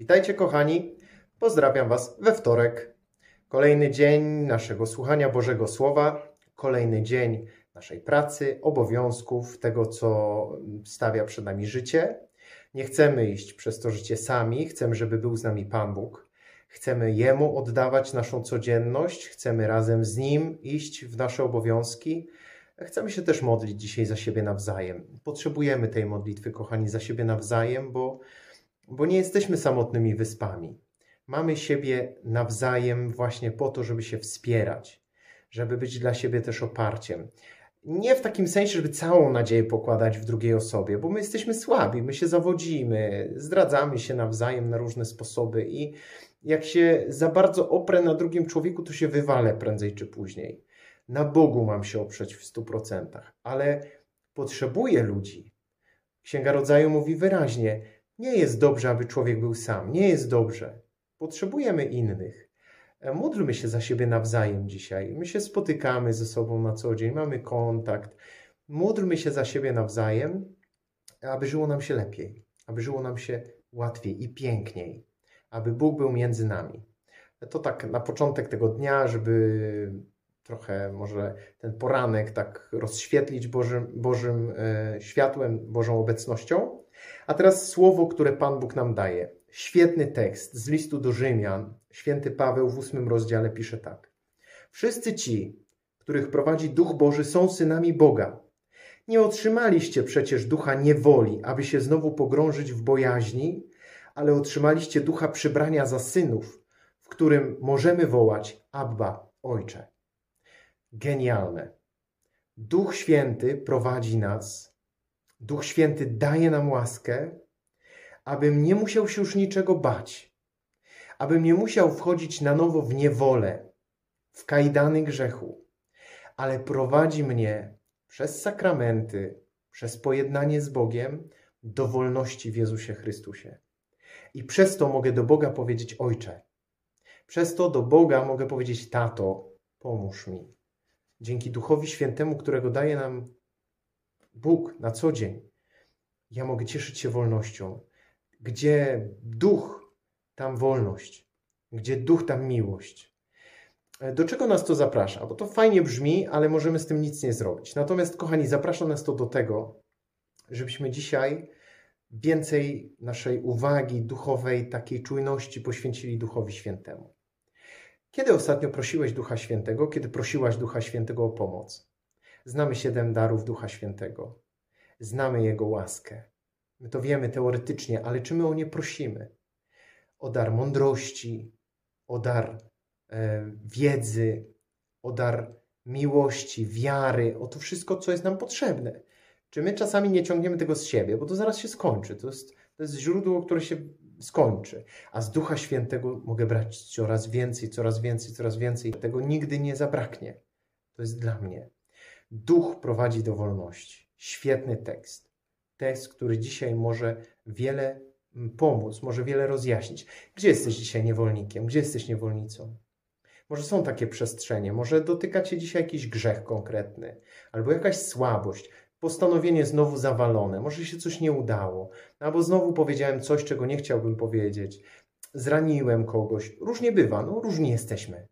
Witajcie kochani, pozdrawiam Was we wtorek. Kolejny dzień naszego słuchania Bożego Słowa, kolejny dzień naszej pracy, obowiązków, tego co stawia przed nami życie. Nie chcemy iść przez to życie sami, chcemy, żeby był z nami Pan Bóg. Chcemy Jemu oddawać naszą codzienność, chcemy razem z Nim iść w nasze obowiązki. Chcemy się też modlić dzisiaj za siebie nawzajem. Potrzebujemy tej modlitwy, kochani, za siebie nawzajem, bo bo nie jesteśmy samotnymi wyspami. Mamy siebie nawzajem właśnie po to, żeby się wspierać, żeby być dla siebie też oparciem. Nie w takim sensie, żeby całą nadzieję pokładać w drugiej osobie, bo my jesteśmy słabi, my się zawodzimy, zdradzamy się nawzajem na różne sposoby i jak się za bardzo oprę na drugim człowieku, to się wywalę prędzej czy później. Na Bogu mam się oprzeć w stu procentach, ale potrzebuję ludzi. Księga Rodzaju mówi wyraźnie, nie jest dobrze, aby człowiek był sam. Nie jest dobrze. Potrzebujemy innych. E, módlmy się za siebie nawzajem dzisiaj. My się spotykamy ze sobą na co dzień, mamy kontakt. Módlmy się za siebie nawzajem, aby żyło nam się lepiej, aby żyło nam się łatwiej i piękniej, aby Bóg był między nami. To tak na początek tego dnia, żeby trochę może ten poranek tak rozświetlić Bożym, Bożym e, światłem, Bożą obecnością. A teraz słowo, które Pan Bóg nam daje. Świetny tekst z listu do Rzymian. Święty Paweł w ósmym rozdziale pisze tak. Wszyscy ci, których prowadzi Duch Boży, są synami Boga. Nie otrzymaliście przecież ducha niewoli, aby się znowu pogrążyć w bojaźni, ale otrzymaliście ducha przybrania za synów, w którym możemy wołać Abba, Ojcze. Genialne. Duch Święty prowadzi nas Duch Święty daje nam łaskę, abym nie musiał się już niczego bać, abym nie musiał wchodzić na nowo w niewolę, w kajdany grzechu, ale prowadzi mnie przez sakramenty, przez pojednanie z Bogiem do wolności w Jezusie Chrystusie. I przez to mogę do Boga powiedzieć Ojcze. Przez to do Boga mogę powiedzieć Tato, pomóż mi. Dzięki Duchowi Świętemu, którego daje nam Bóg na co dzień, ja mogę cieszyć się wolnością. Gdzie duch, tam wolność. Gdzie duch, tam miłość. Do czego nas to zaprasza? Bo to fajnie brzmi, ale możemy z tym nic nie zrobić. Natomiast, kochani, zaprasza nas to do tego, żebyśmy dzisiaj więcej naszej uwagi duchowej, takiej czujności poświęcili Duchowi Świętemu. Kiedy ostatnio prosiłeś Ducha Świętego? Kiedy prosiłaś Ducha Świętego o pomoc? Znamy siedem darów Ducha Świętego. Znamy Jego łaskę. My to wiemy teoretycznie, ale czy my o nie prosimy? O dar mądrości, o dar e, wiedzy, o dar miłości, wiary, o to wszystko, co jest nam potrzebne. Czy my czasami nie ciągniemy tego z siebie, bo to zaraz się skończy. To jest, to jest źródło, które się skończy. A z Ducha Świętego mogę brać coraz więcej, coraz więcej, coraz więcej. Tego nigdy nie zabraknie. To jest dla mnie. Duch prowadzi do wolności. Świetny tekst. Tekst, który dzisiaj może wiele mm, pomóc, może wiele rozjaśnić. Gdzie jesteś dzisiaj niewolnikiem? Gdzie jesteś niewolnicą? Może są takie przestrzenie, może dotyka cię dzisiaj jakiś grzech konkretny, albo jakaś słabość, postanowienie znowu zawalone, może się coś nie udało, albo znowu powiedziałem coś, czego nie chciałbym powiedzieć, zraniłem kogoś. Różnie bywa, no różni jesteśmy.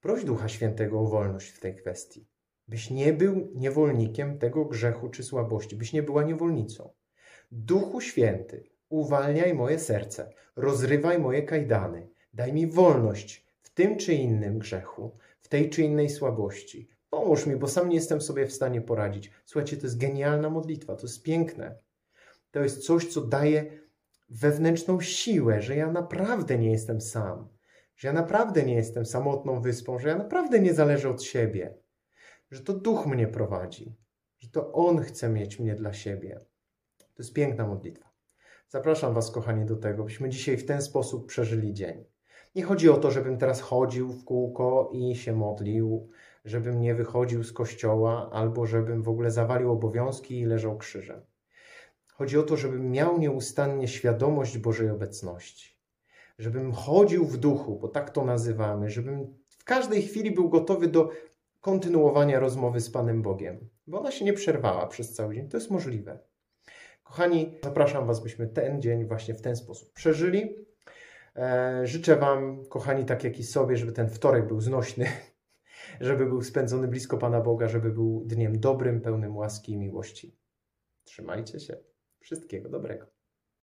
Proś Ducha Świętego o wolność w tej kwestii byś nie był niewolnikiem tego grzechu czy słabości, byś nie była niewolnicą. Duchu Święty, uwalniaj moje serce, rozrywaj moje kajdany, daj mi wolność w tym czy innym grzechu, w tej czy innej słabości. Pomóż mi, bo sam nie jestem sobie w stanie poradzić. Słuchajcie, to jest genialna modlitwa, to jest piękne. To jest coś, co daje wewnętrzną siłę, że ja naprawdę nie jestem sam, że ja naprawdę nie jestem samotną wyspą, że ja naprawdę nie zależę od siebie że to Duch mnie prowadzi, że to On chce mieć mnie dla siebie. To jest piękna modlitwa. Zapraszam Was, kochani, do tego, byśmy dzisiaj w ten sposób przeżyli dzień. Nie chodzi o to, żebym teraz chodził w kółko i się modlił, żebym nie wychodził z kościoła, albo żebym w ogóle zawalił obowiązki i leżał krzyżem. Chodzi o to, żebym miał nieustannie świadomość Bożej obecności. Żebym chodził w duchu, bo tak to nazywamy, żebym w każdej chwili był gotowy do kontynuowania rozmowy z Panem Bogiem, bo ona się nie przerwała przez cały dzień. To jest możliwe. Kochani, zapraszam Was, byśmy ten dzień właśnie w ten sposób przeżyli. E, życzę Wam, kochani, tak jak i sobie, żeby ten wtorek był znośny, żeby był spędzony blisko Pana Boga, żeby był dniem dobrym, pełnym łaski i miłości. Trzymajcie się. Wszystkiego dobrego.